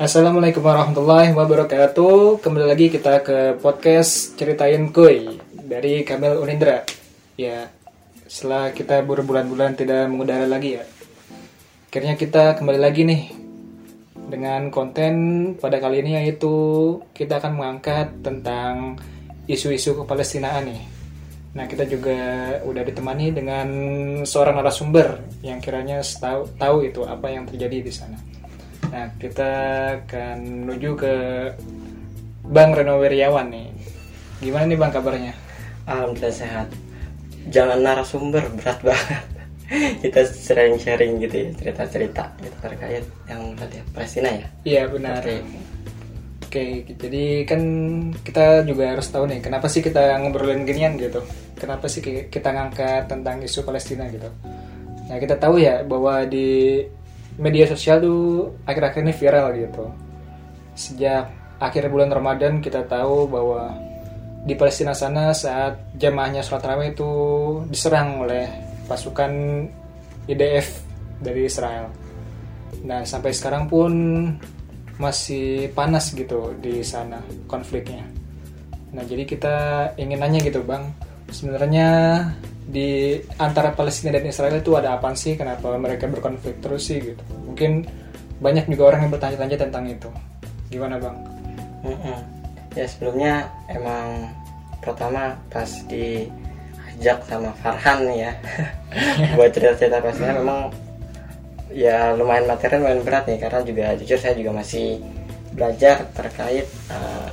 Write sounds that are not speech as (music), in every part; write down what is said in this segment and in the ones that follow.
Assalamualaikum warahmatullahi wabarakatuh. Kembali lagi kita ke podcast ceritain kuy dari Kamil Unindra. Ya, setelah kita berbulan-bulan tidak mengudara lagi ya, akhirnya kita kembali lagi nih dengan konten pada kali ini yaitu kita akan mengangkat tentang isu-isu kepalestinaan nih. Nah, kita juga udah ditemani dengan seorang narasumber yang kiranya tahu tahu itu apa yang terjadi di sana. Nah, kita akan menuju ke Bang Reno Wiriawan nih. Gimana nih Bang kabarnya? Alhamdulillah sehat. Jangan narasumber berat banget. (laughs) Kita sharing-sharing gitu ya, cerita-cerita gitu terkait yang tadi Palestina ya. Iya benar. Oke. Oke, jadi kan kita juga harus tahu nih, kenapa sih kita ngobrolin ginian gitu? Kenapa sih ki- kita ngangkat tentang isu Palestina gitu? Nah, kita tahu ya bahwa di media sosial tuh akhir-akhir ini viral gitu. Sejak akhir bulan Ramadan kita tahu bahwa di Palestina sana saat jamaahnya sholat tarawih itu diserang oleh pasukan IDF dari Israel. Nah, sampai sekarang pun masih panas gitu di sana konfliknya. Nah, jadi kita ingin nanya gitu, Bang. Sebenarnya di antara Palestina dan Israel itu ada apa sih? Kenapa mereka berkonflik terus sih gitu? Mungkin banyak juga orang yang bertanya-tanya tentang itu. Gimana, Bang? Mm-mm. Ya sebelumnya emang pertama pas diajak sama Farhan ya (laughs) buat cerita-cerita Palestina memang ya lumayan materi lumayan berat nih karena juga jujur saya juga masih belajar terkait eh,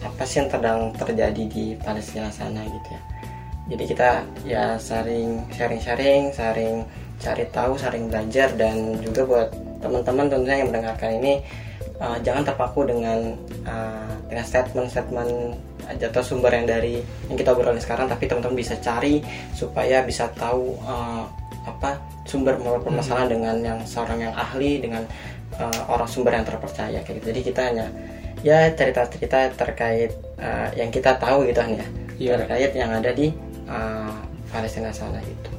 apa sih yang sedang terjadi di Palestina sana gitu ya jadi kita ya saring sharing-sharing saring cari tahu saring belajar dan juga buat teman-teman tentunya yang mendengarkan ini eh, jangan terpaku dengan eh, dengan statement-statement atau sumber yang dari yang kita obrolin sekarang tapi teman-teman bisa cari supaya bisa tahu eh, apa sumber permasalahan dengan yang seorang yang ahli dengan eh, orang sumber yang terpercaya kayak gitu. Jadi kita hanya ya cerita-cerita terkait eh, yang kita tahu gitu kan ya Iya. terkait yang ada di eh, Palestina sana gitu.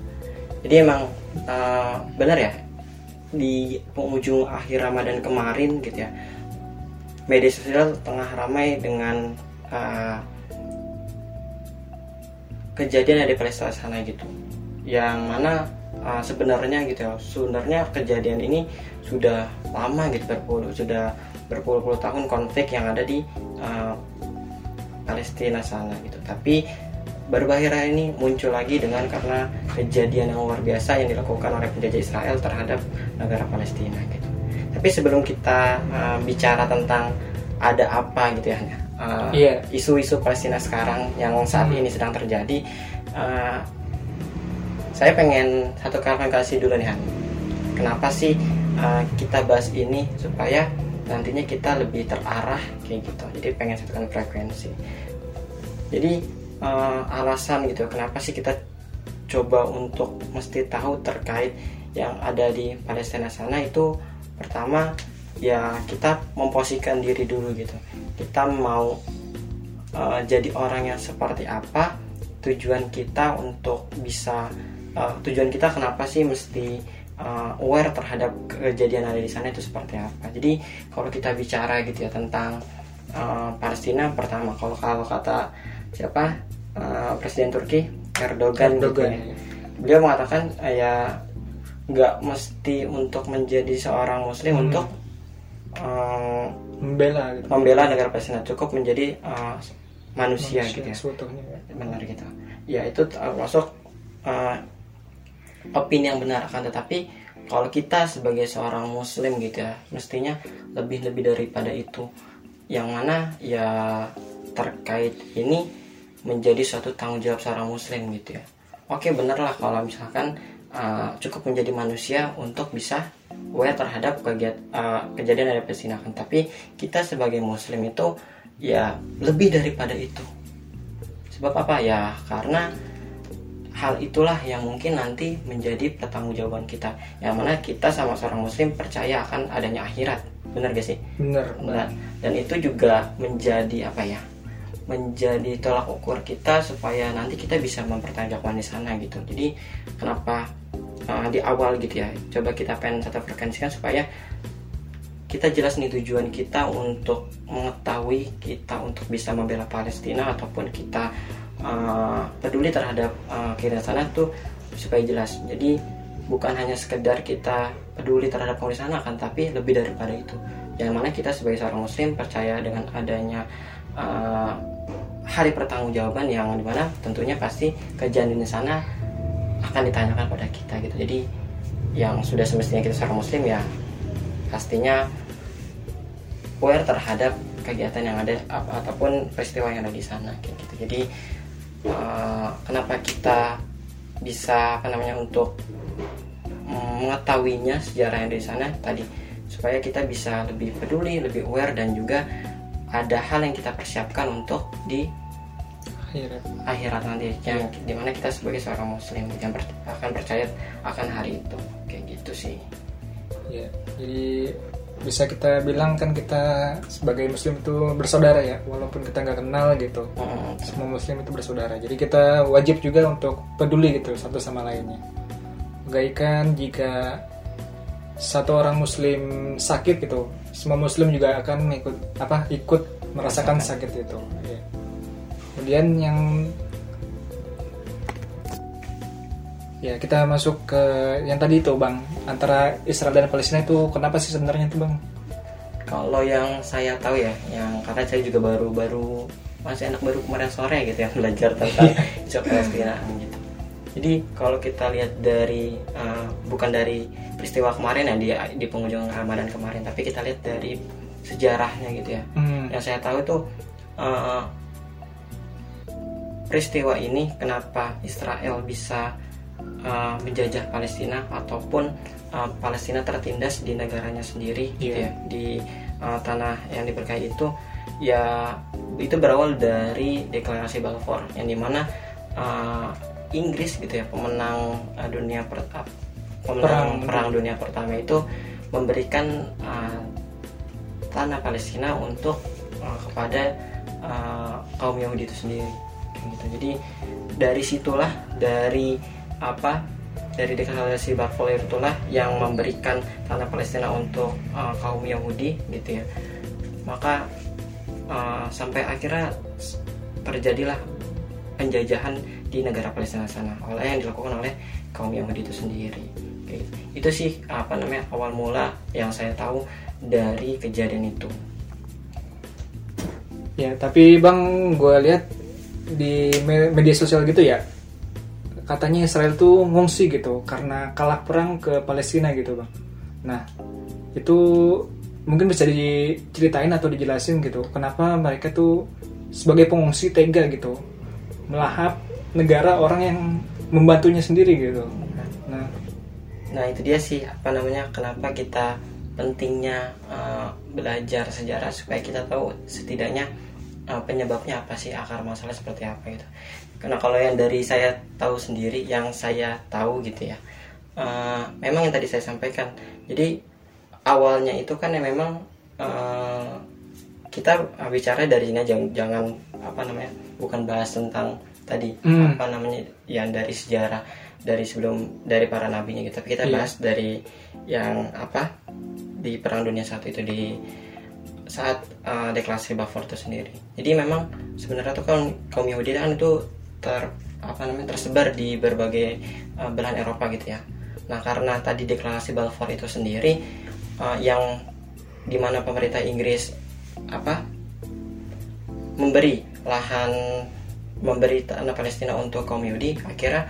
Jadi emang eh, benar ya di penghujung akhir Ramadan kemarin gitu ya media sosial tengah ramai dengan uh, kejadian di Palestina sana gitu yang mana uh, sebenarnya gitu ya sebenarnya kejadian ini sudah lama gitu berpuluh sudah berpuluh-puluh tahun konflik yang ada di uh, Palestina sana gitu tapi baru akhir ini muncul lagi dengan karena kejadian yang luar biasa yang dilakukan oleh penjajah Israel terhadap negara Palestina gitu. Tapi sebelum kita uh, bicara tentang ada apa gitu ya uh, Iya. isu-isu Palestina sekarang yang saat ini sedang terjadi uh, saya pengen satu klarifikasi dulu nih Han kenapa sih uh, kita bahas ini supaya nantinya kita lebih terarah kayak gitu. Jadi pengen satukan frekuensi. Jadi uh, alasan gitu. Kenapa sih kita coba untuk mesti tahu terkait yang ada di Palestina sana? Itu pertama ya kita memposisikan diri dulu gitu. Kita mau uh, jadi orang yang seperti apa? Tujuan kita untuk bisa uh, tujuan kita kenapa sih mesti uh, aware terhadap kejadian ada di sana itu seperti apa? Jadi kalau kita bicara gitu ya tentang uh, Palestina pertama kalau kalau kata siapa uh, Presiden Turki Erdogan, gitu Erdogan, ya. beliau mengatakan uh, ya nggak mesti untuk menjadi seorang muslim Hmm. untuk uh, Membela gitu. membela negara Palestina cukup menjadi uh, manusia, gitu ya seutuhnya ya. benar gitu ya itu termasuk uh, opini yang benar akan tetapi kalau kita sebagai seorang muslim gitu ya mestinya lebih lebih daripada itu yang mana ya terkait ini menjadi suatu tanggung jawab seorang muslim gitu ya. Oke bener lah kalau misalkan uh, cukup menjadi manusia untuk bisa aware terhadap kegiat, uh, kejadian dari Palestina kan tapi kita sebagai muslim itu ya lebih daripada itu. Sebab apa? Ya karena hal itulah yang mungkin nanti menjadi pertanggungjawaban kita. Yang mana kita sama seorang muslim percaya akan adanya akhirat. Benar gak sih? Bener. Nah, dan itu juga menjadi apa ya menjadi tolak ukur kita supaya nanti kita bisa mempertanggungjawabkan di sana gitu. Jadi kenapa uh, di awal gitu ya coba kita pengen satu frekuensikan supaya kita jelas nih tujuan kita untuk mengetahui kita untuk bisa membela Palestina ataupun kita uh, peduli terhadap uh, kiri sana tuh supaya jelas. Jadi bukan hanya sekedar kita peduli terhadap kondisi sana kan tapi lebih daripada itu. Yang mana kita sebagai seorang muslim percaya dengan adanya uh, hari pertanggungjawaban yang di mana tentunya pasti kejadian di sana akan ditanyakan pada kita gitu. Jadi yang sudah semestinya kita seorang muslim ya pastinya aware terhadap kegiatan yang ada ataupun peristiwa yang ada di sana kayak gitu. Jadi uh, kenapa kita bisa apa namanya untuk mengetahuinya sejarah yang ada di sana tadi supaya kita bisa lebih peduli lebih aware dan juga ada hal yang kita persiapkan untuk di akhirat. akhirat nanti yang yeah. di mana kita sebagai seorang muslim yang akan percaya akan hari itu. Kayak gitu sih. Ya jadi bisa kita bilang kan kita sebagai muslim itu bersaudara ya walaupun kita nggak kenal gitu. Hmm. semua muslim itu bersaudara. Jadi kita wajib juga untuk peduli gitu satu sama lainnya. Bagaikan jika satu orang muslim sakit gitu semua muslim juga akan ikut apa ikut merasakan sakit itu. Ya kemudian yang ya kita masuk ke yang tadi itu bang antara Israel dan Palestina itu kenapa sih sebenarnya itu bang? Kalau yang saya tahu ya yang karena saya juga baru-baru masih anak baru kemarin sore gitu ya (laughs) belajar tentang (laughs) Israel Palestina jadi kalau kita lihat dari uh, bukan dari peristiwa kemarin ya di di penghujung Ramadan kemarin tapi kita lihat dari sejarahnya gitu ya hmm. yang saya tahu itu uh, peristiwa ini kenapa Israel bisa uh, menjajah Palestina ataupun uh, Palestina tertindas di negaranya sendiri yeah. gitu iya. ya di uh, tanah yang diberkahi itu ya itu berawal dari deklarasi Balfour yang di mana uh, Inggris gitu ya pemenang uh, dunia per, uh, pemenang perang, perang dunia pertama itu memberikan uh, tanah Palestina untuk uh, kepada uh, kaum Yahudi itu sendiri gitu. Jadi dari situlah dari apa dari deklarasi Balfour itulah yang memberikan tanah Palestina untuk uh, kaum Yahudi gitu ya. Maka uh, sampai akhirnya terjadilah penjajahan di negara Palestina sana oleh yang dilakukan oleh kaum Yahudi itu sendiri gitu. itu sih apa namanya awal mula yang saya tahu dari kejadian itu ya tapi bang gue lihat di media sosial gitu ya katanya Israel tuh ngungsi gitu karena kalah perang ke Palestina gitu bang nah itu mungkin bisa diceritain atau dijelasin gitu kenapa mereka tuh sebagai pengungsi tega gitu melahap negara orang yang membantunya sendiri gitu. Nah. Nah itu dia sih apa namanya kenapa kita pentingnya uh, belajar sejarah supaya kita tahu setidaknya uh, penyebabnya apa sih akar masalah seperti apa gitu. Karena kalau yang dari saya tahu sendiri yang saya tahu gitu ya uh, memang yang tadi saya sampaikan. Jadi awalnya itu kan ya memang uh, kita bicara dari sini jangan, jangan apa namanya bukan bahas tentang tadi hmm. apa namanya yang dari sejarah dari sebelum dari para nabinya gitu tapi kita yeah. bahas dari yang apa di perang dunia satu itu di saat uh, deklarasi Balfour itu sendiri. Jadi memang sebenarnya tuh kan kaum Yahudi kan itu ter apa namanya tersebar di berbagai uh, belahan Eropa gitu ya. Nah karena tadi deklarasi Balfour itu sendiri uh, yang di mana pemerintah Inggris apa memberi lahan memberi tanah Palestina untuk kaum Yahudi. Akhirnya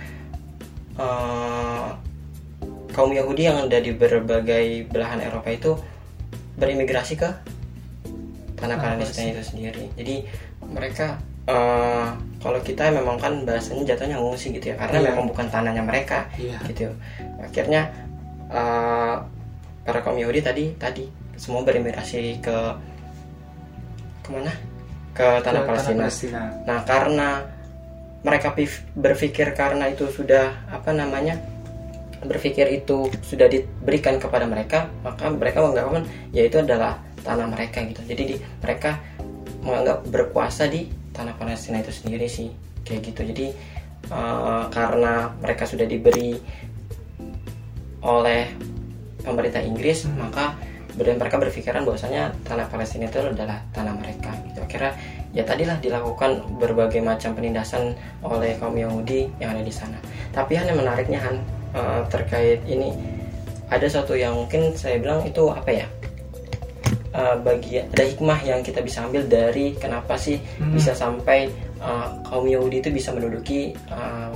uh, kaum Yahudi yang ada di berbagai belahan Eropa itu berimigrasi ke tanah Palestina itu sendiri. Jadi mereka uh, kalau kita memang kan bahasanya jatuhnya ngungsi gitu ya karena yeah. memang bukan tanahnya mereka yeah. gitu. Akhirnya uh, para kaum Yahudi tadi tadi semua berimigrasi ke ke mana ke tanah, ke Palestina. Palestina. Nah karena mereka berpikir karena itu sudah apa namanya berpikir itu sudah diberikan kepada mereka maka mereka mengatakan ya itu adalah tanah mereka gitu. Jadi di, mereka menganggap berkuasa di tanah Palestina itu sendiri sih kayak gitu. Jadi uh, karena mereka sudah diberi oleh pemerintah Inggris hmm. maka mereka berpikiran bahwasanya tanah Palestina itu adalah tanah mereka. gitu akhirnya ya tadilah dilakukan berbagai macam penindasan oleh kaum Yahudi yang ada di sana tapi Han yang menariknya Han uh, terkait ini ada satu yang mungkin saya bilang itu apa ya uh, bagian ada hikmah yang kita bisa ambil dari kenapa sih hmm. bisa sampai uh, kaum Yahudi itu bisa menduduki uh,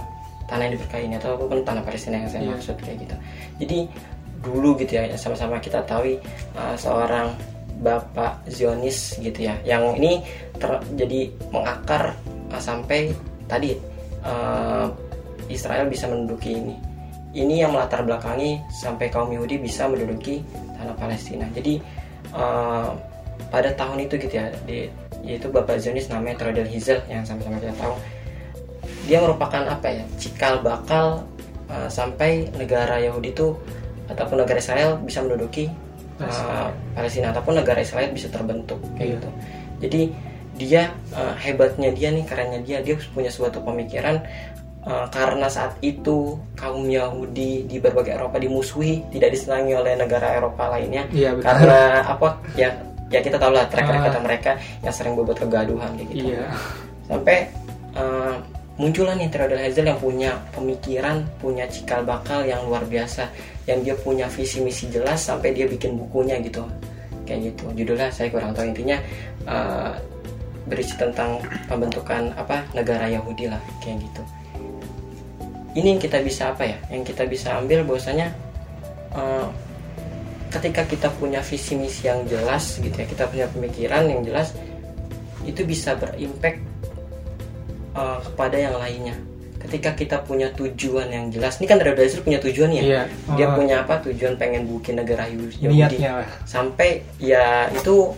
tanah yang diberkahi ini ataupun tanah Palestina yang saya yeah. maksud kayak gitu jadi dulu gitu ya sama-sama kita tahu uh, seorang bapak Zionis gitu ya yang ini terjadi mengakar uh, sampai tadi uh, Israel bisa menduduki ini. Ini yang melatar belakangi sampai kaum Yahudi bisa menduduki tanah Palestina. Jadi uh, pada tahun itu gitu ya di, yaitu bapak Zionis namanya Theodor Hizel yang sama-sama kita tahu. Dia merupakan apa ya cikal bakal uh, sampai negara Yahudi itu ataupun negara Israel bisa menduduki uh, Palestina ataupun negara Israel bisa terbentuk kayak yeah. gitu. Jadi dia uh, hebatnya dia nih karenanya dia dia punya suatu pemikiran uh, karena saat itu kaum Yahudi di berbagai Eropa dimusuhi tidak disenangi oleh negara Eropa lainnya yeah, karena apa ya ya kita tahu lah track record uh. mereka yang sering membuat kegaduhan kayak gitu. Yeah. Sampai uh, muncullah nih Theodor Herzl yang punya pemikiran, punya cikal bakal yang luar biasa, yang dia punya visi misi jelas sampai dia bikin bukunya gitu, kayak gitu. Judulnya saya kurang tahu intinya uh, berisi tentang pembentukan apa negara Yahudi lah, kayak gitu. Ini yang kita bisa apa ya? Yang kita bisa ambil bahwasanya uh, ketika kita punya visi misi yang jelas gitu ya, kita punya pemikiran yang jelas, itu bisa berimpact uh, kepada yang lainnya. Ketika kita punya tujuan yang jelas ini kan Radhaisir punya tujuan ya? Oh. dia punya apa? Tujuan pengen bikin negara Yahudi. Sampai ya itu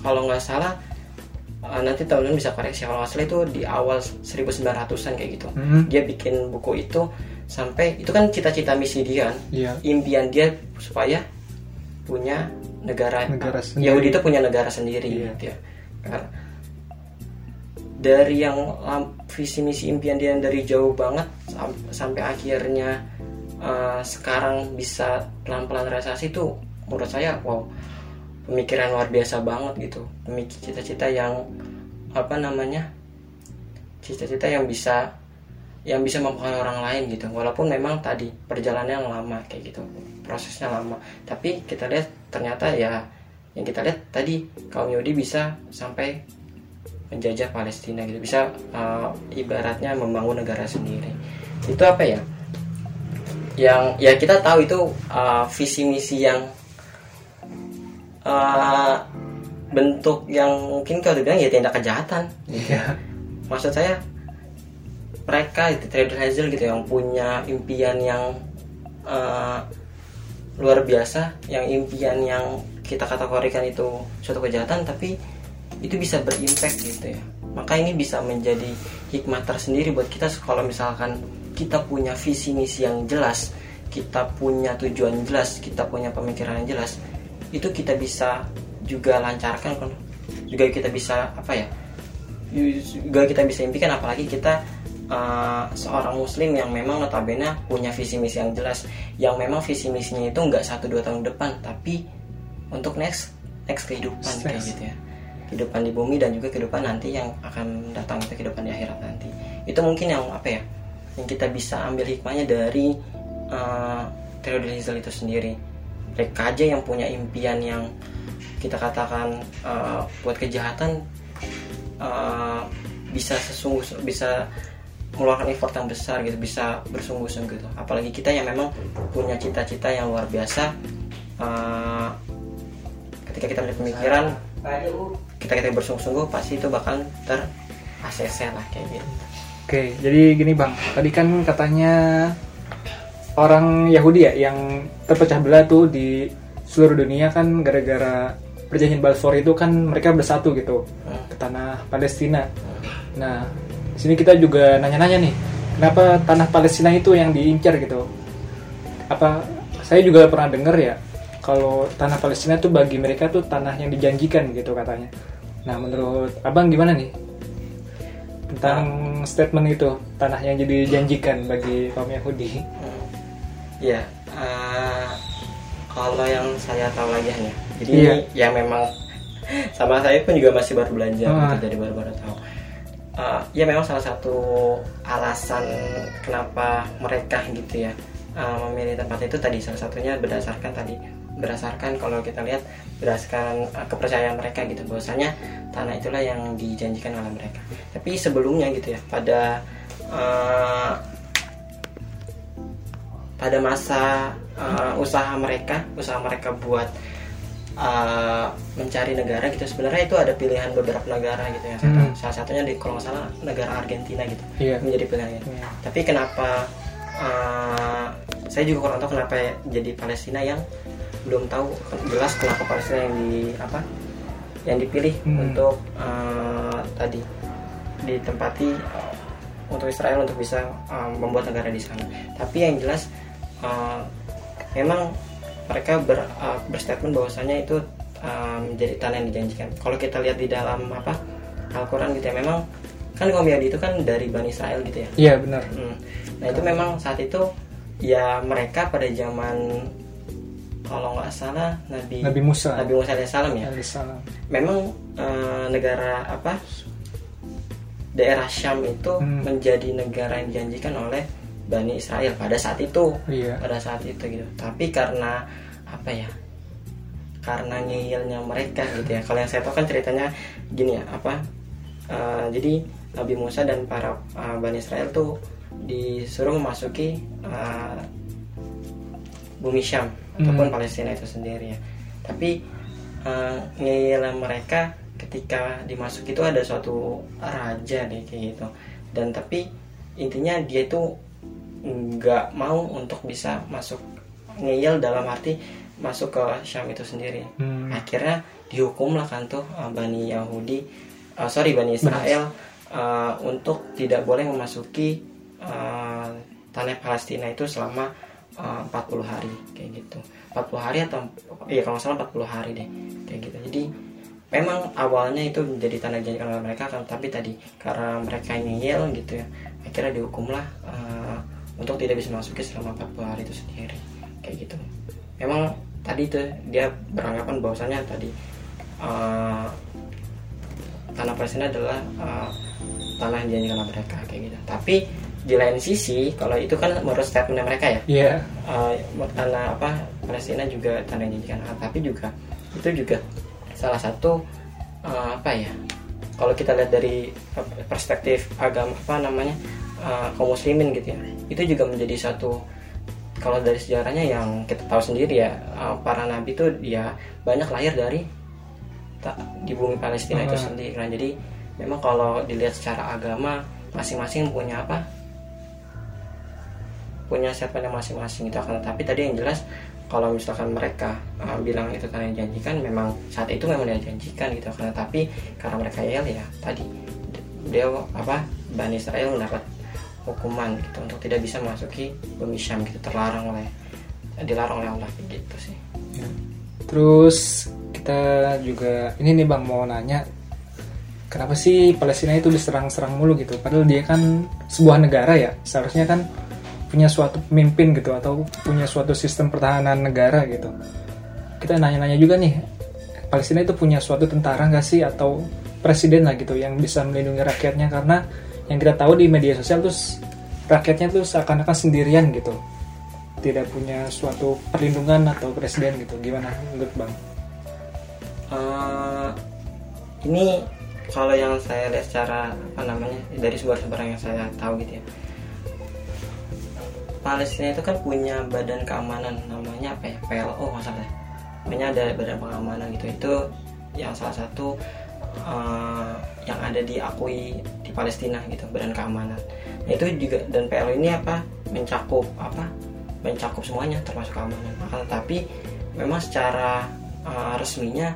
kalau nggak salah uh, nanti teman-teman bisa koreksi kalau nggak salah itu di awal 1900-an kayak gitu. Mm-hmm. dia bikin buku itu sampai itu kan cita-cita misi dia kan? Yeah. impian dia supaya punya negara, negara Yahudi itu punya negara sendiri yeah. gitu ya. Karena dari yang visi misi impian dia dari jauh banget sam sampai akhirnya uh, sekarang bisa pelan-pelan realisasi itu menurut saya wow pemikiran luar biasa banget gitu. Pemikir cita-cita yang apa namanya cita-cita yang bisa yang bisa mempengaruhi orang lain gitu. Walaupun memang tadi perjalanannya yang lama kayak gitu prosesnya lama. Tapi kita lihat ternyata ya yang kita lihat tadi kaum Yahudi bisa sampai menjajah Palestina gitu. Bisa uh, ibaratnya membangun negara sendiri. Itu apa ya? Yang ya kita tahu itu uh, visi misi yang uh, bentuk yang mungkin kalau dibilang ya tindak kejahatan. Yeah. maksud saya mereka itu trader Hazel gitu yang punya impian yang uh, luar biasa yang impian yang kita kategorikan itu suatu kejahatan tapi itu bisa berimpact gitu ya. Maka ini bisa menjadi hikmah tersendiri buat kita kalau misalkan kita punya visi misi yang jelas kita punya tujuan jelas kita punya pemikiran yang jelas itu kita bisa juga lancarkan kan juga kita bisa apa ya juga kita bisa impikan apalagi kita uh, seorang muslim yang memang notabene punya visi misi yang jelas yang memang visi misinya itu nggak satu dua tahun depan tapi untuk next next kehidupan kayak gitu ya kehidupan di bumi dan juga kehidupan nanti yang akan datang itu kehidupan di akhirat nanti. Itu mungkin yang apa ya yang kita bisa ambil hikmahnya dari uh, Hazel itu sendiri. Mereka aja yang punya impian yang kita katakan uh, buat kejahatan uh, bisa sesungguh bisa mengeluarkan effort yang besar gitu bisa bersungguh-sungguh gitu. Apalagi kita yang memang punya cita-cita yang luar biasa uh, ketika kita punya pemikiran kita kita bersungguh-sungguh pasti itu bakal ter ACC lah kayak gitu. Oke, jadi gini bang, tadi kan katanya orang Yahudi ya yang terpecah belah tuh di seluruh dunia kan gara-gara perjanjian Balfour itu kan mereka bersatu gitu hmm. ke tanah Palestina. Hmm. Nah, sini kita juga nanya-nanya nih, kenapa tanah Palestina itu yang diincar gitu? Apa saya juga pernah dengar ya kalau tanah Palestina tuh bagi mereka tuh tanah yang dijanjikan gitu katanya. Nah menurut abang gimana nih tentang nah. statement itu tanah yang jadi dijanjikan bagi kaum Yahudi? Ya, uh, kalau yang saya tahu lagi ya, jadi Iya. ya memang sama saya pun juga masih baru belajar Ah. gitu, jadi baru-baru tahu Uh, ya memang salah satu alasan kenapa mereka gitu ya uh, memilih tempat itu tadi salah satunya berdasarkan tadi berdasarkan kalau kita lihat berdasarkan uh, kepercayaan mereka gitu bahwasanya tanah itulah yang dijanjikan oleh mereka tapi sebelumnya gitu ya pada uh, pada masa uh, usaha mereka usaha mereka buat uh, mencari negara gitu sebenarnya itu ada pilihan beberapa negara gitu ya. Hmm. salah satunya di kalau nggak salah negara Argentina gitu Iya. menjadi pilihan gitu. Iya. tapi kenapa uh, saya juga kurang tahu kenapa jadi Palestina yang belum tahu jelas kenapa Palestina yang di apa yang dipilih Hmm. untuk uh, tadi ditempati uh, untuk Israel untuk bisa uh, membuat negara di sana tapi yang jelas uh, memang mereka ber, uh, berstatement bahwasanya itu uh, menjadi tanah yang dijanjikan kalau kita lihat di dalam apa Al-Quran gitu ya memang kan kaum Yahudi itu kan dari Bani Israel gitu ya Iya benar. Hmm. Nah itu memang saat itu ya mereka pada zaman kalau nggak salah Nabi Nabi Musa. Nabi Musa alaihissalam ya. Alaihissalam. Memang eh, negara apa daerah Syam itu Hmm. menjadi negara yang dijanjikan oleh Bani Israel pada saat itu. Iya. Pada saat itu gitu. Tapi karena apa ya? Karena ngeyelnya mereka gitu ya. Kalau yang saya tahu kan ceritanya gini ya apa? eh, jadi Nabi Musa dan para eh, Bani Israel tuh disuruh memasuki eh, bumi Syam ataupun Hmm. Palestina itu sendiri ya. Tapi uh, ngeyelnya mereka ketika dimasuki itu ada suatu raja deh kayak gitu. Dan tapi intinya dia itu nggak mau untuk bisa masuk ngeyel dalam arti masuk ke Syam itu sendiri. Hmm. Akhirnya dihukum lah kan tuh uh, Bani Yahudi, uh, sorry Bani Israel uh, untuk tidak boleh memasuki uh, tanah Palestina itu selama uh, 40 hari kayak gitu. 40 hari atau iya kalau salah 40 hari deh kayak gitu. Jadi memang awalnya itu menjadi tanda janjikan oleh mereka kan tapi tadi karena mereka ngeyel gitu ya akhirnya dihukumlah uh, untuk tidak bisa masuki selama 40 hari itu sendiri kayak gitu memang tadi itu dia beranggapan bahwasanya tadi uh, tanah Palestina adalah uh, tanah yang dijanjikan mereka kayak gitu tapi di lain sisi kalau itu kan menurut statementnya mereka ya Iya. uh, tanah apa Palestina juga tanah yang dijanjikan Allah. tapi juga itu juga salah satu uh, apa ya kalau kita lihat dari uh, perspektif agama apa namanya uh, kaum muslimin gitu ya itu juga menjadi satu kalau dari sejarahnya yang kita tahu sendiri ya uh, para nabi itu ya banyak lahir dari ta- di bumi Palestina itu Hmm. sendiri nah jadi memang kalau dilihat secara agama masing-masing punya apa punya statementnya masing-masing itu akan tapi tadi yang jelas kalau misalkan mereka uh, bilang itu tanah yang dijanjikan memang saat itu memang dijanjikan gitu kan tapi karena mereka yel ya tadi dia apa Bani Israel mendapat hukuman gitu untuk tidak bisa masuki bumi gitu terlarang oleh dilarang oleh Allah gitu sih Terus kita juga ini nih bang mau nanya kenapa sih Palestina itu diserang-serang mulu gitu? Padahal dia kan sebuah negara ya, seharusnya kan punya suatu pemimpin gitu atau punya suatu sistem pertahanan negara gitu. Kita nanya-nanya juga nih, Palestina itu punya suatu tentara nggak sih? Atau presiden lah gitu yang bisa melindungi rakyatnya? Karena yang kita tahu di media sosial tuh rakyatnya tuh seakan-akan sendirian gitu. Tidak punya suatu perlindungan atau presiden gitu. Gimana menurut bang? Eh, ini kalau yang saya lihat secara apa namanya dari sumber-sumber yang saya tahu gitu ya Palestina itu kan punya badan keamanan namanya apa ya? PLO masalah namanya ada badan pengamanan gitu. Itu yang salah satu eh, yang ada diakui di Palestina gitu badan keamanan. Nah, itu juga dan PLO ini apa? Mencakup apa? Mencakup semuanya termasuk keamanan. Akan tetapi memang secara eh, resminya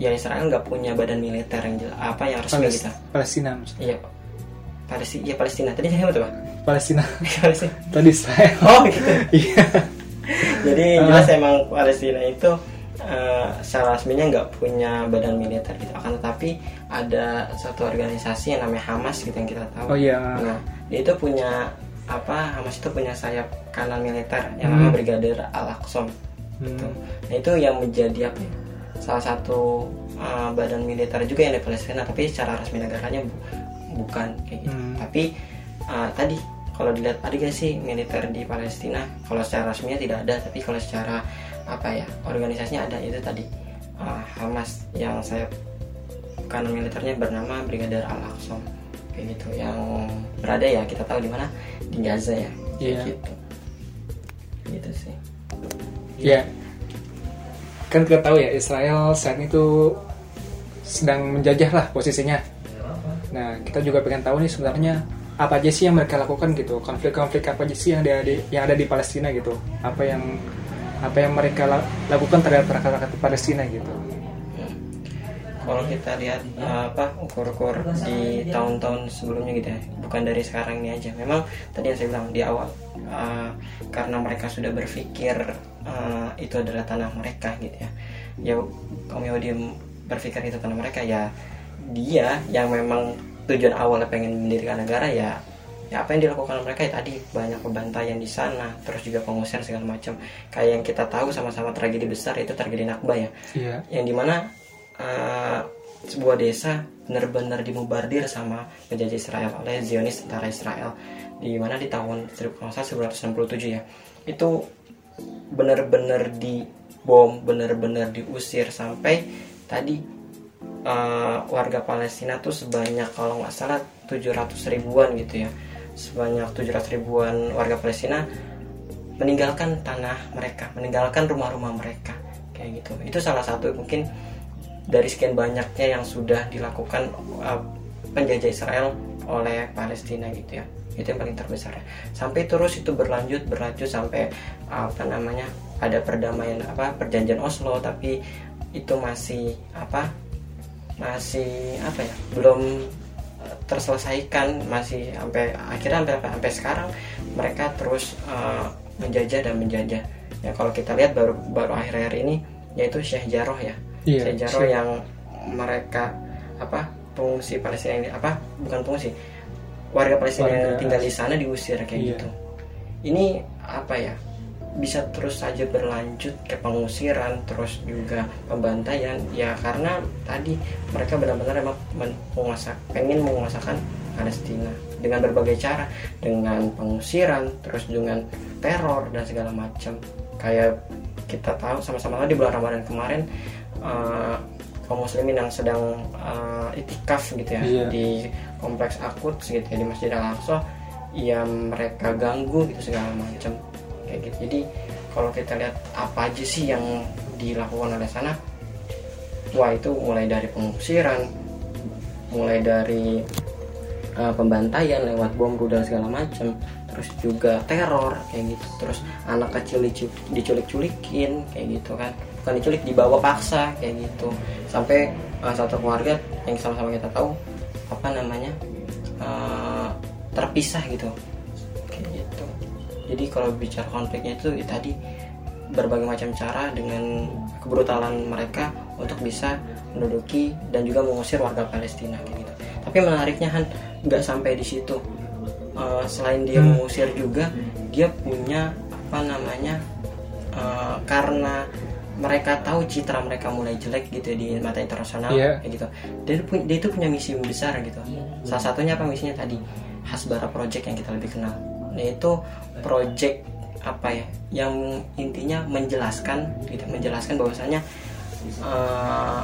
ya Israel nggak punya badan militer yang apa yang resmi Pales- gitu. Palestina maksudnya. iya Palestina iya Palestina. Tadi saya Palestina Palestina (laughs) tadi Israel oh gitu (laughs) iya jadi Ah. jelas emang Palestina itu eh, secara resminya nggak punya badan militer gitu akan tetapi ada satu organisasi yang namanya Hamas gitu yang kita tahu oh iya nah dia itu punya apa Hamas itu punya sayap kanan militer yang Hmm. namanya Brigadir Al Aqsam Gitu. Nah itu yang menjadi apa ya? Salah satu uh, badan militer juga yang di Palestina, tapi secara resmi negaranya bu- bukan kayak gitu. Hmm. Tapi uh, tadi kalau dilihat ada gak sih militer di Palestina? Kalau secara resminya tidak ada, tapi kalau secara apa ya organisasinya ada itu tadi uh, Hamas yang saya kanan militernya bernama Brigadir Al Aqsa kayak gitu yang berada ya kita tahu di mana di Gaza ya kayak Iya. gitu gitu sih Ya, kan kita tahu ya Israel saat itu sedang menjajah lah posisinya. Nah, kita juga pengen tahu nih sebenarnya apa aja sih yang mereka lakukan gitu, konflik-konflik apa aja sih yang ada di yang ada di Palestina gitu, apa yang apa yang mereka la- lakukan terhadap rakyat-rakyat Palestina gitu. Kalau kita lihat uh, apa ukur-ukur di tahun-tahun sebelumnya gitu ya bukan dari sekarang ini aja. Memang tadi yang saya bilang di awal uh, karena mereka sudah berpikir uh, itu adalah tanah mereka gitu ya. Ya kaum Yahudi berpikir itu tanah mereka ya dia yang memang tujuan awalnya pengen mendirikan negara ya ya apa yang dilakukan mereka ya tadi banyak pembantaian di sana terus juga pengusir segala macam. Kayak yang kita tahu sama-sama tragedi besar itu tragedi Nakba ya. Iya. yang di mana uh, sebuah desa benar-benar dimubardir sama penjajah Israel oleh Zionis tentara Israel. Di mana di tahun 1967 ya itu benar-benar dibom benar-benar diusir sampai tadi uh, warga Palestina tuh sebanyak kalau nggak salah 700 ribuan gitu ya. Sebanyak 700 ribuan warga Palestina meninggalkan tanah mereka meninggalkan rumah-rumah mereka kayak gitu. Itu salah satu mungkin dari sekian banyaknya yang sudah dilakukan uh, penjajah Israel oleh Palestina gitu ya. Itu yang paling terbesar ya. Sampai terus itu berlanjut berlanjut sampai apa namanya ada perdamaian apa perjanjian Oslo tapi itu masih apa masih apa ya belum eh, terselesaikan masih sampai akhirnya sampai sampai sekarang mereka terus eh, menjajah dan menjajah ya kalau kita lihat baru baru akhir-akhir ini yaitu Syekh Jarrah ya Iya, Syekh Jarrah Syekh. yang mereka apa pengungsi Palestina ini apa bukan pengungsi warga Palestina yang tinggal di sana diusir kayak Iya. gitu ini apa ya bisa terus saja berlanjut ke pengusiran terus juga pembantaian. Ya karena tadi mereka benar-benar emang men- menguasa, pengen menguasakan Palestina dengan berbagai cara dengan pengusiran terus dengan teror dan segala macam. Kayak kita tahu sama-sama di bulan Ramadan kemarin eh, kaum muslimin yang sedang eh, itikaf gitu ya Iya. di kompleks akut gitu ya di Masjid Al Aqsa ya mereka ganggu gitu segala macam kayak gitu. Jadi kalau kita lihat apa aja sih yang dilakukan oleh sana wah itu mulai dari pengusiran mulai dari uh, pembantaian lewat bom rudal segala macam terus juga teror kayak gitu. Terus anak kecil dicu- diculik-culikin kayak gitu kan. Bukan diculik dibawa paksa kayak gitu. Sampai uh, satu keluarga yang sama-sama kita tahu apa namanya uh, terpisah gitu jadi kalau bicara konfliknya itu ya tadi berbagai macam cara dengan kebrutalan mereka untuk bisa menduduki dan juga mengusir warga Palestina kayak gitu. Tapi menariknya Han nggak sampai di situ. Eh, selain dia Hmm. mengusir juga, dia punya apa namanya eh, karena mereka tahu citra mereka mulai jelek gitu di mata internasional Iya. kayak gitu. Dia, dia itu punya misi besar gitu. Salah satunya apa misinya tadi? Hasbara Project yang kita lebih kenal. Nah itu project apa ya? Yang intinya menjelaskan gitu, menjelaskan bahwasanya eh,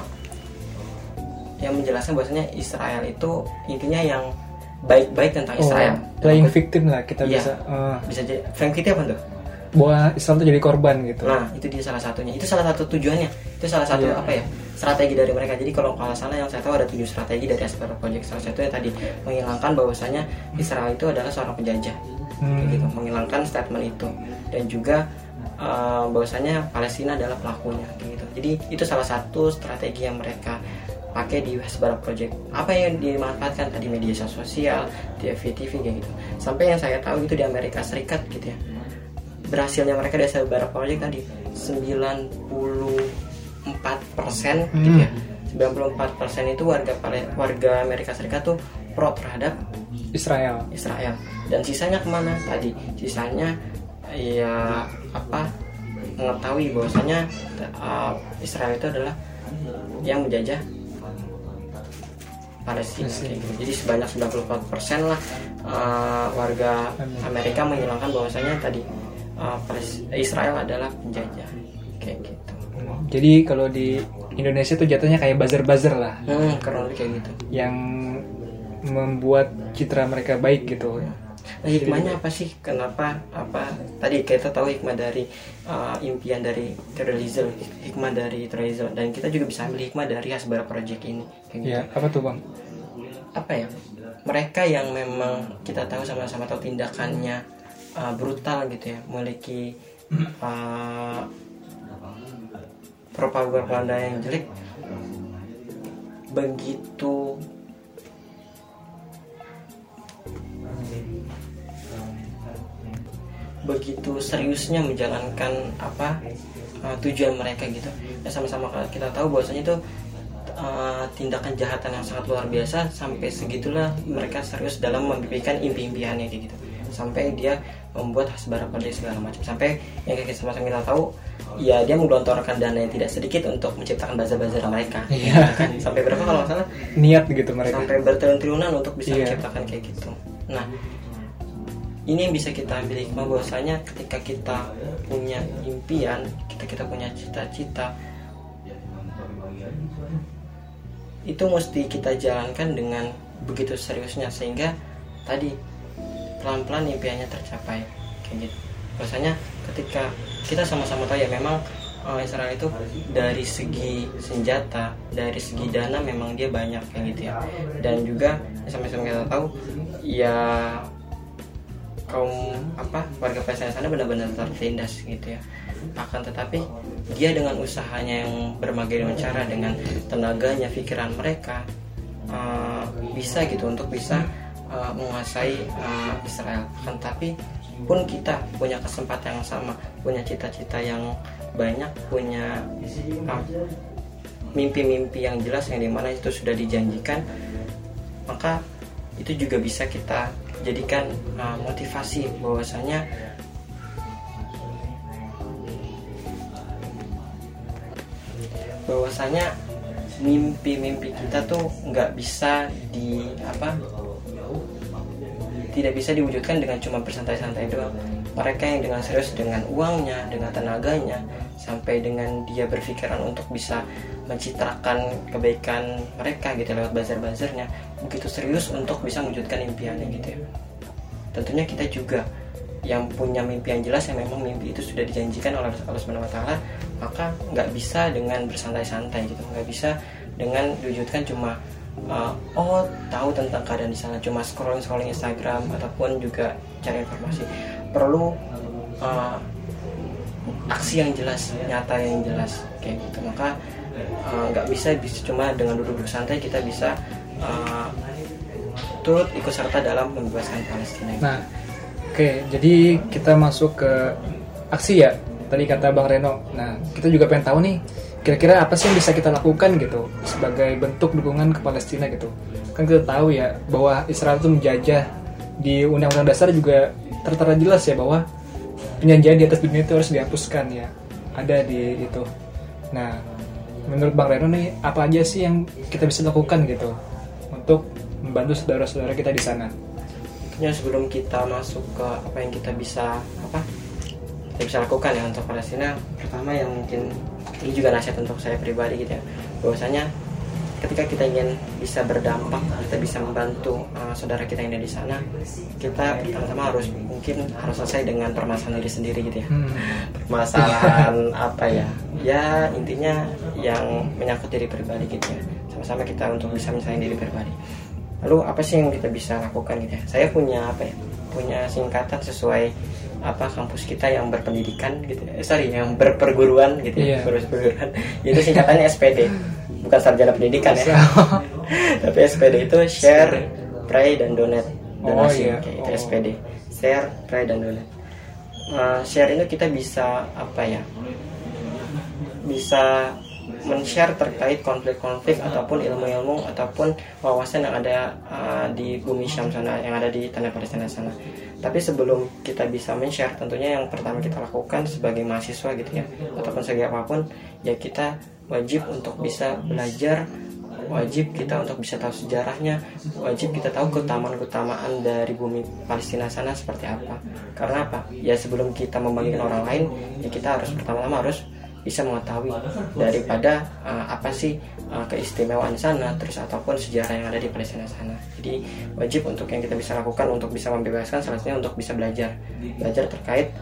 yang menjelaskan bahwasanya Israel itu intinya yang baik-baik tentang Israel. Oh, playing victim lah kita Iya. bisa eh, Bisa jadi Frank Kitty apa tuh? bahwa Islam tuh jadi korban gitu. Nah, itu dia salah satunya. Itu salah satu tujuannya. Itu salah satu Iya. apa ya? Strategi dari mereka. Jadi kalau kalau salah yang saya tahu ada tujuh strategi dari Aspera Project. Salah satunya tadi menghilangkan bahwasanya Israel itu adalah seorang penjajah. Hmm. Gitu, menghilangkan statement itu dan juga eh, bahwasanya Palestina adalah pelakunya gitu. Jadi itu salah satu strategi yang mereka pakai di Hasbara Project. Apa yang dimanfaatkan tadi media sosial, di FVTV kayak gitu. Sampai yang saya tahu itu di Amerika Serikat gitu ya berhasilnya mereka dari Sabara Project tadi 94 persen gitu ya 94 persen itu warga warga Amerika Serikat tuh pro terhadap Israel. Israel dan sisanya ke mana tadi sisanya ya apa mengetahui bahwasanya uh, Israel itu adalah yang menjajah Palestina gitu. Jadi sebanyak 94% lah uh, warga Amerika menghilangkan bahwasanya tadi uh, Israel adalah penjajah kayak gitu. Jadi kalau di Indonesia tuh jatuhnya kayak buzzer-buzzer lah Hmm, kurang lebih kayak gitu. yang membuat citra mereka baik gitu. Nah, hikmahnya apa sih? Kenapa apa tadi kita tahu hikmah dari uh, impian dari terorisme, hikmah dari terorisme dan kita juga bisa ambil hikmah dari Hasbara Project ini. Kayak gitu. Ya, apa tuh bang? Apa ya? Mereka yang memang kita tahu sama-sama tahu tindakannya uh, brutal gitu ya, memiliki uh, propaganda yang jelek begitu begitu seriusnya menjalankan apa uh, tujuan mereka gitu ya sama-sama kita tahu bahwasanya itu uh, tindakan jahatan yang sangat luar biasa sampai segitulah mereka serius dalam memimpikan impi-impiannya kayak gitu sampai dia membuat hasbara pada segala macam sampai yang kita sama-sama kita tahu ya dia menggelontorkan dana yang tidak sedikit untuk menciptakan bazar-bazar mereka Iya. kan sampai berapa kalau salah Niat gitu mereka. sampai bertriliun-triliunan untuk bisa Iya. menciptakan kayak gitu. Nah, ini yang bisa kita ambil hikmah bahwasanya ketika kita punya impian, kita kita punya cita-cita, itu mesti kita jalankan dengan begitu seriusnya sehingga tadi pelan-pelan impiannya tercapai kayak gitu. Bahwasanya ketika kita sama-sama tahu ya memang eh, Israel itu dari segi senjata, dari segi dana memang dia banyak kayak gitu ya. Dan juga sama-sama kita tahu ya kaum apa warga Palestina sana benar-benar tertindas gitu ya. Akan tetapi dia dengan usahanya yang berbagai macam cara dengan tenaganya, pikiran mereka eh, bisa gitu untuk bisa eh, menguasai eh, Israel. Akan tapi pun kita punya kesempatan yang sama, punya cita-cita yang banyak, punya eh, mimpi-mimpi yang jelas yang di mana itu sudah dijanjikan, maka itu juga bisa kita jadikan uh, motivasi bahwasanya bahwasanya mimpi-mimpi kita tuh nggak bisa di apa tidak bisa diwujudkan dengan cuma bersantai-santai doang. Mereka yang dengan serius dengan uangnya dengan tenaganya sampai dengan dia berpikiran untuk bisa mencitrakan kebaikan mereka gitu lewat bazar-bazarnya begitu serius untuk bisa mewujudkan impiannya gitu ya. Tentunya kita juga yang punya mimpi yang jelas yang memang mimpi itu sudah dijanjikan oleh Allah Subhanahu wa taala maka nggak bisa dengan bersantai-santai gitu. Nggak bisa dengan diwujudkan cuma uh, oh tahu tentang keadaan di sana. Cuma scrolling scrolling Instagram ataupun juga cari informasi. Perlu uh, aksi yang jelas nyata yang jelas kayak gitu. Maka uh, nggak bisa bisa cuma dengan duduk-duduk santai kita bisa uh, turut ikut serta dalam membebaskan Palestina Nah, oke, jadi kita masuk ke aksi ya. Tadi kata Bang Reno. Nah, kita juga pengen tahu nih, kira-kira apa sih yang bisa kita lakukan gitu sebagai bentuk dukungan ke Palestina gitu. Kan kita tahu ya bahwa Israel itu menjajah di Undang-Undang Dasar juga tertera jelas ya bahwa penjajahan di atas dunia itu harus dihapuskan ya. Ada di itu. Nah, menurut Bang Reno nih, apa aja sih yang kita bisa lakukan gitu untuk membantu saudara-saudara kita di sana? ya sebelum kita masuk ke apa yang kita bisa apa kita bisa lakukan ya untuk Palestina pertama yang mungkin ini juga nasihat untuk saya pribadi gitu ya bahwasanya ketika kita ingin bisa berdampak kita bisa membantu uh, saudara kita yang ada di sana kita pertama-tama harus mungkin harus selesai dengan permasalahan diri sendiri gitu ya. Hmm. permasalahan (laughs) apa ya? Ya intinya yang menyangkut diri pribadi gitu ya. Sama-sama kita untuk bisa menyelesaikan diri pribadi. Lalu apa sih yang kita bisa lakukan gitu ya? Saya punya apa ya punya singkatan sesuai apa kampus kita yang berpendidikan gitu ya. Eh, sorry yang berperguruan gitu ya Iya. berperguruan. (laughs) Itu singkatannya SPD bukan sarjana pendidikan ya (laughs) tapi SPD itu share pray dan donate Oh, donasi iya. kayak itu Oh. SPD share pray dan donate Uh, share itu kita bisa apa ya bisa men-share terkait konflik-konflik ataupun ilmu-ilmu ataupun wawasan yang ada uh, di bumi Syam sana yang ada di tanah Palestina sana. Tapi sebelum kita bisa men-share tentunya yang pertama kita lakukan sebagai mahasiswa gitu ya ataupun sebagai apa pun ya kita wajib untuk bisa belajar wajib kita untuk bisa tahu sejarahnya wajib kita tahu keutamaan-keutamaan dari bumi Palestina sana seperti apa. Karena apa? Ya sebelum kita membagikan orang lain ya kita harus pertama-tama harus bisa mengetahui daripada uh, apa sih uh, keistimewaan sana terus ataupun sejarah yang ada di Palestina sana. Jadi wajib untuk yang kita bisa lakukan untuk bisa membebaskan salah satunya untuk bisa belajar. Belajar terkait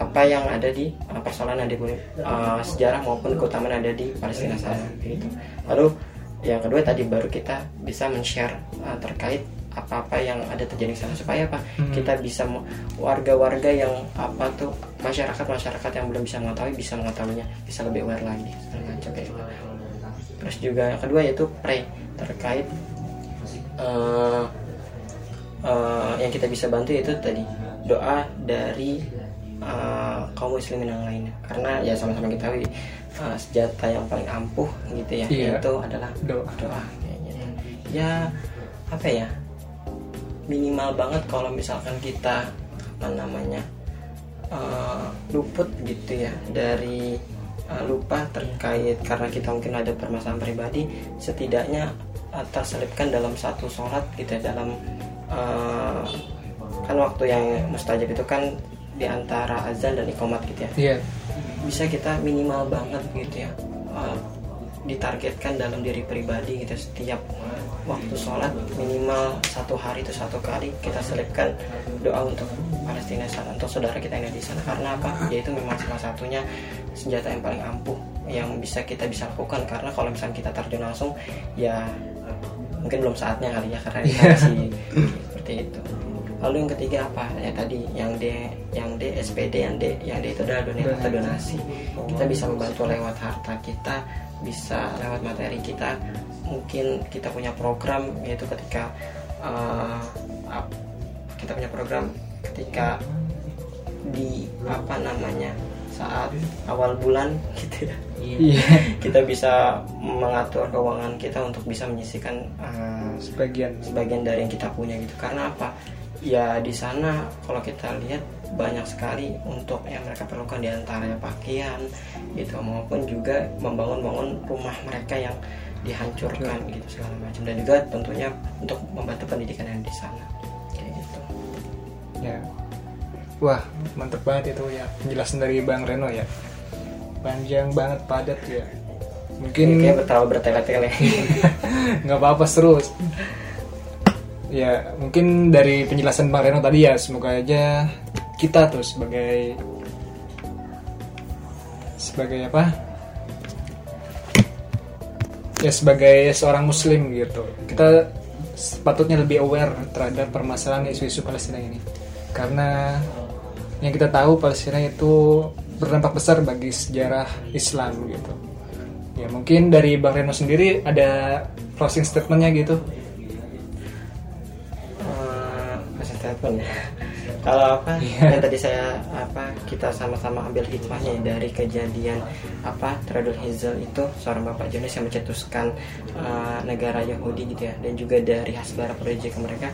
apa yang ada di uh, persoalan yang di uh, sejarah maupun keutamaan ada di Palestina sana gitu lalu yang kedua tadi baru kita bisa men-share uh, terkait apa-apa yang ada terjadi di sana supaya apa hmm. kita bisa warga-warga yang apa tuh masyarakat-masyarakat yang belum bisa mengetahui bisa mengetahuinya bisa lebih aware lagi gitu. terus juga yang kedua yaitu pray terkait uh, uh, yang kita bisa bantu yaitu tadi doa dari uh, kaum muslimin yang lainnya karena ya sama-sama kita tahu uh, senjata yang paling ampuh gitu ya iya. itu adalah doa doa gitu. ya apa ya minimal banget kalau misalkan kita apa namanya uh, luput gitu ya dari uh, lupa terkait karena kita mungkin ada permasalahan pribadi setidaknya uh, terselipkan dalam satu sholat gitu ya, dalam uh, kan waktu yang mustajab itu kan di antara azan dan ikomat gitu ya. Yeah. bisa kita minimal banget gitu ya uh, ditargetkan dalam diri pribadi gitu setiap waktu sholat minimal satu hari itu satu kali kita selipkan doa untuk Palestina sana untuk saudara kita yang ada di sana. Karena apa? Yaitu memang salah satunya senjata yang paling ampuh yang bisa kita bisa lakukan. Karena kalau misalnya kita terjun langsung ya mungkin belum saatnya kali ya karena kita iya. masih seperti itu lalu yang ketiga apa? Ya tadi yang D yang D SPD yang D yang D itu adalah donasi. Atau donasi. Kita bisa membantu lewat harta kita bisa lewat materi kita. Mungkin kita punya program yaitu ketika uh, kita punya program ketika di apa namanya saat awal bulan (laughs) gitu ya. Yeah. kita bisa mengatur keuangan kita untuk bisa menyisikan uh, sebagian. sebagian dari yang kita punya gitu. Karena apa ya di sana kalau kita lihat banyak sekali untuk yang mereka perlukan di antaranya pakaian gitu maupun juga membangun-bangun rumah mereka yang dihancurkan ya. gitu segala macam. Dan juga tentunya untuk membantu pendidikan yang di sana. Kayak gitu. Ya. Wah mantep banget itu ya penjelasan dari bang Reno ya. Panjang banget padat ya. Mungkin ya, kayak terlalu bertele-tele. (laughs) Nggak apa-apa seru ya mungkin dari penjelasan bang Reno tadi ya semoga aja kita tuh sebagai sebagai apa? Ya sebagai seorang muslim gitu. Kita sepatutnya lebih aware terhadap permasalahan isu-isu Palestina ini. Karena yang kita tahu Palestina itu berdampak besar bagi sejarah Islam gitu. Ya mungkin dari Bang Reno sendiri ada closing statementnya gitu kalau apa yeah. yang tadi saya apa kita sama-sama ambil hikmahnya dari kejadian apa Teradul Hazel itu seorang bapak Jonas yang mencetuskan uh, negara Yahudi gitu ya dan juga dari Hasbara Project mereka.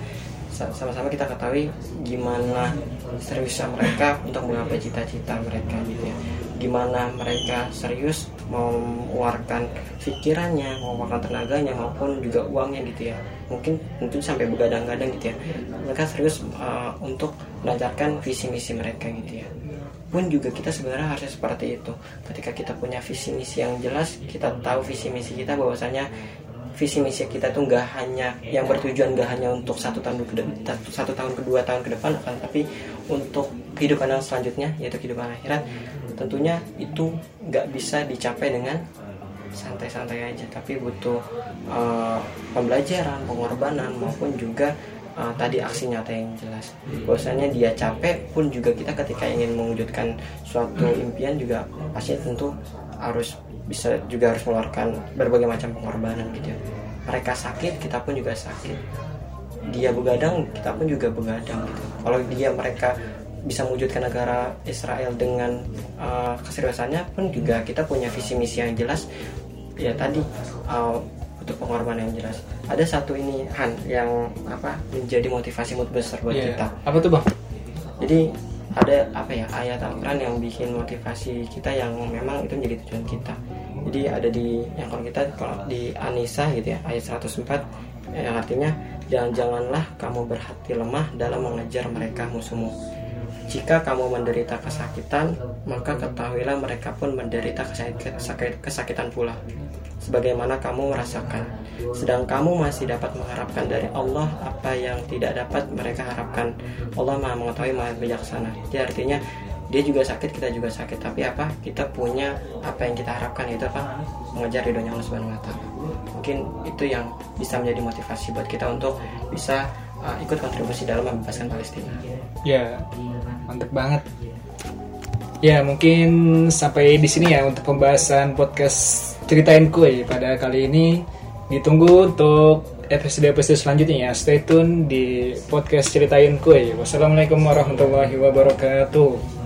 Sama-sama kita ketahui gimana seriusnya mereka untuk menggapai cita-cita mereka gitu ya. Gimana mereka serius mau mengeluarkan pikirannya mau mengeluarkan tenaganya maupun juga uangnya gitu ya mungkin tentu sampai begadang-gadang gitu ya. Mereka serius uh, untuk melancarkan visi misi mereka gitu ya. Pun juga kita sebenarnya harusnya seperti itu. Ketika kita punya visi misi yang jelas kita tahu visi misi kita bahwasanya visi misi kita tuh nggak hanya yang bertujuan nggak hanya untuk satu tahun ke satu tahun kedua tahun ke depan akan tapi untuk kehidupan yang selanjutnya yaitu kehidupan akhirat tentunya itu nggak bisa dicapai dengan santai-santai aja tapi butuh uh, pembelajaran pengorbanan maupun juga uh, tadi aksi nyata yang jelas. Bahwasanya dia capek pun juga kita ketika ingin mewujudkan suatu impian juga pasti tentu harus bisa juga harus mengeluarkan berbagai macam pengorbanan gitu ya. mereka sakit kita pun juga sakit. Dia begadang kita pun juga begadang gitu. Kalau dia mereka bisa mewujudkan negara Israel dengan uh, keseriusannya pun juga kita punya visi misi yang jelas ya tadi uh, untuk pengorbanan yang jelas ada satu ini Han yang apa menjadi motivasi mood besar buat Iya. kita Apa tuh bang? jadi ada apa ya ayat Al-Quran yang bikin motivasi kita yang memang itu menjadi tujuan kita jadi ada di yang kalau kita kalau di Anisa gitu ya ayat 104 yang artinya jangan janganlah kamu berhati lemah dalam mengejar mereka musuhmu jika kamu menderita kesakitan maka ketahuilah mereka pun menderita kesakit- kesakit- kesakitan pula sebagaimana kamu merasakan. Sedang kamu masih dapat mengharapkan dari Allah apa yang tidak dapat mereka harapkan. Allah maha mengetahui maha bijaksana. Jadi artinya dia juga sakit kita juga sakit. Tapi apa? Kita punya apa yang kita harapkan yaitu apa? Mengejar ridhonya Allah Subhanahu Wa Taala. Mungkin itu yang bisa menjadi motivasi buat kita untuk bisa uh, ikut kontribusi dalam membebaskan Palestina. Ya, mantep banget. Ya, mungkin sampai di sini ya untuk pembahasan podcast Ceritain Kue pada kali ini. Ditunggu untuk episode-episode selanjutnya ya. Stay tune di podcast Ceritain Kue. Wassalamualaikum warahmatullahi wabarakatuh.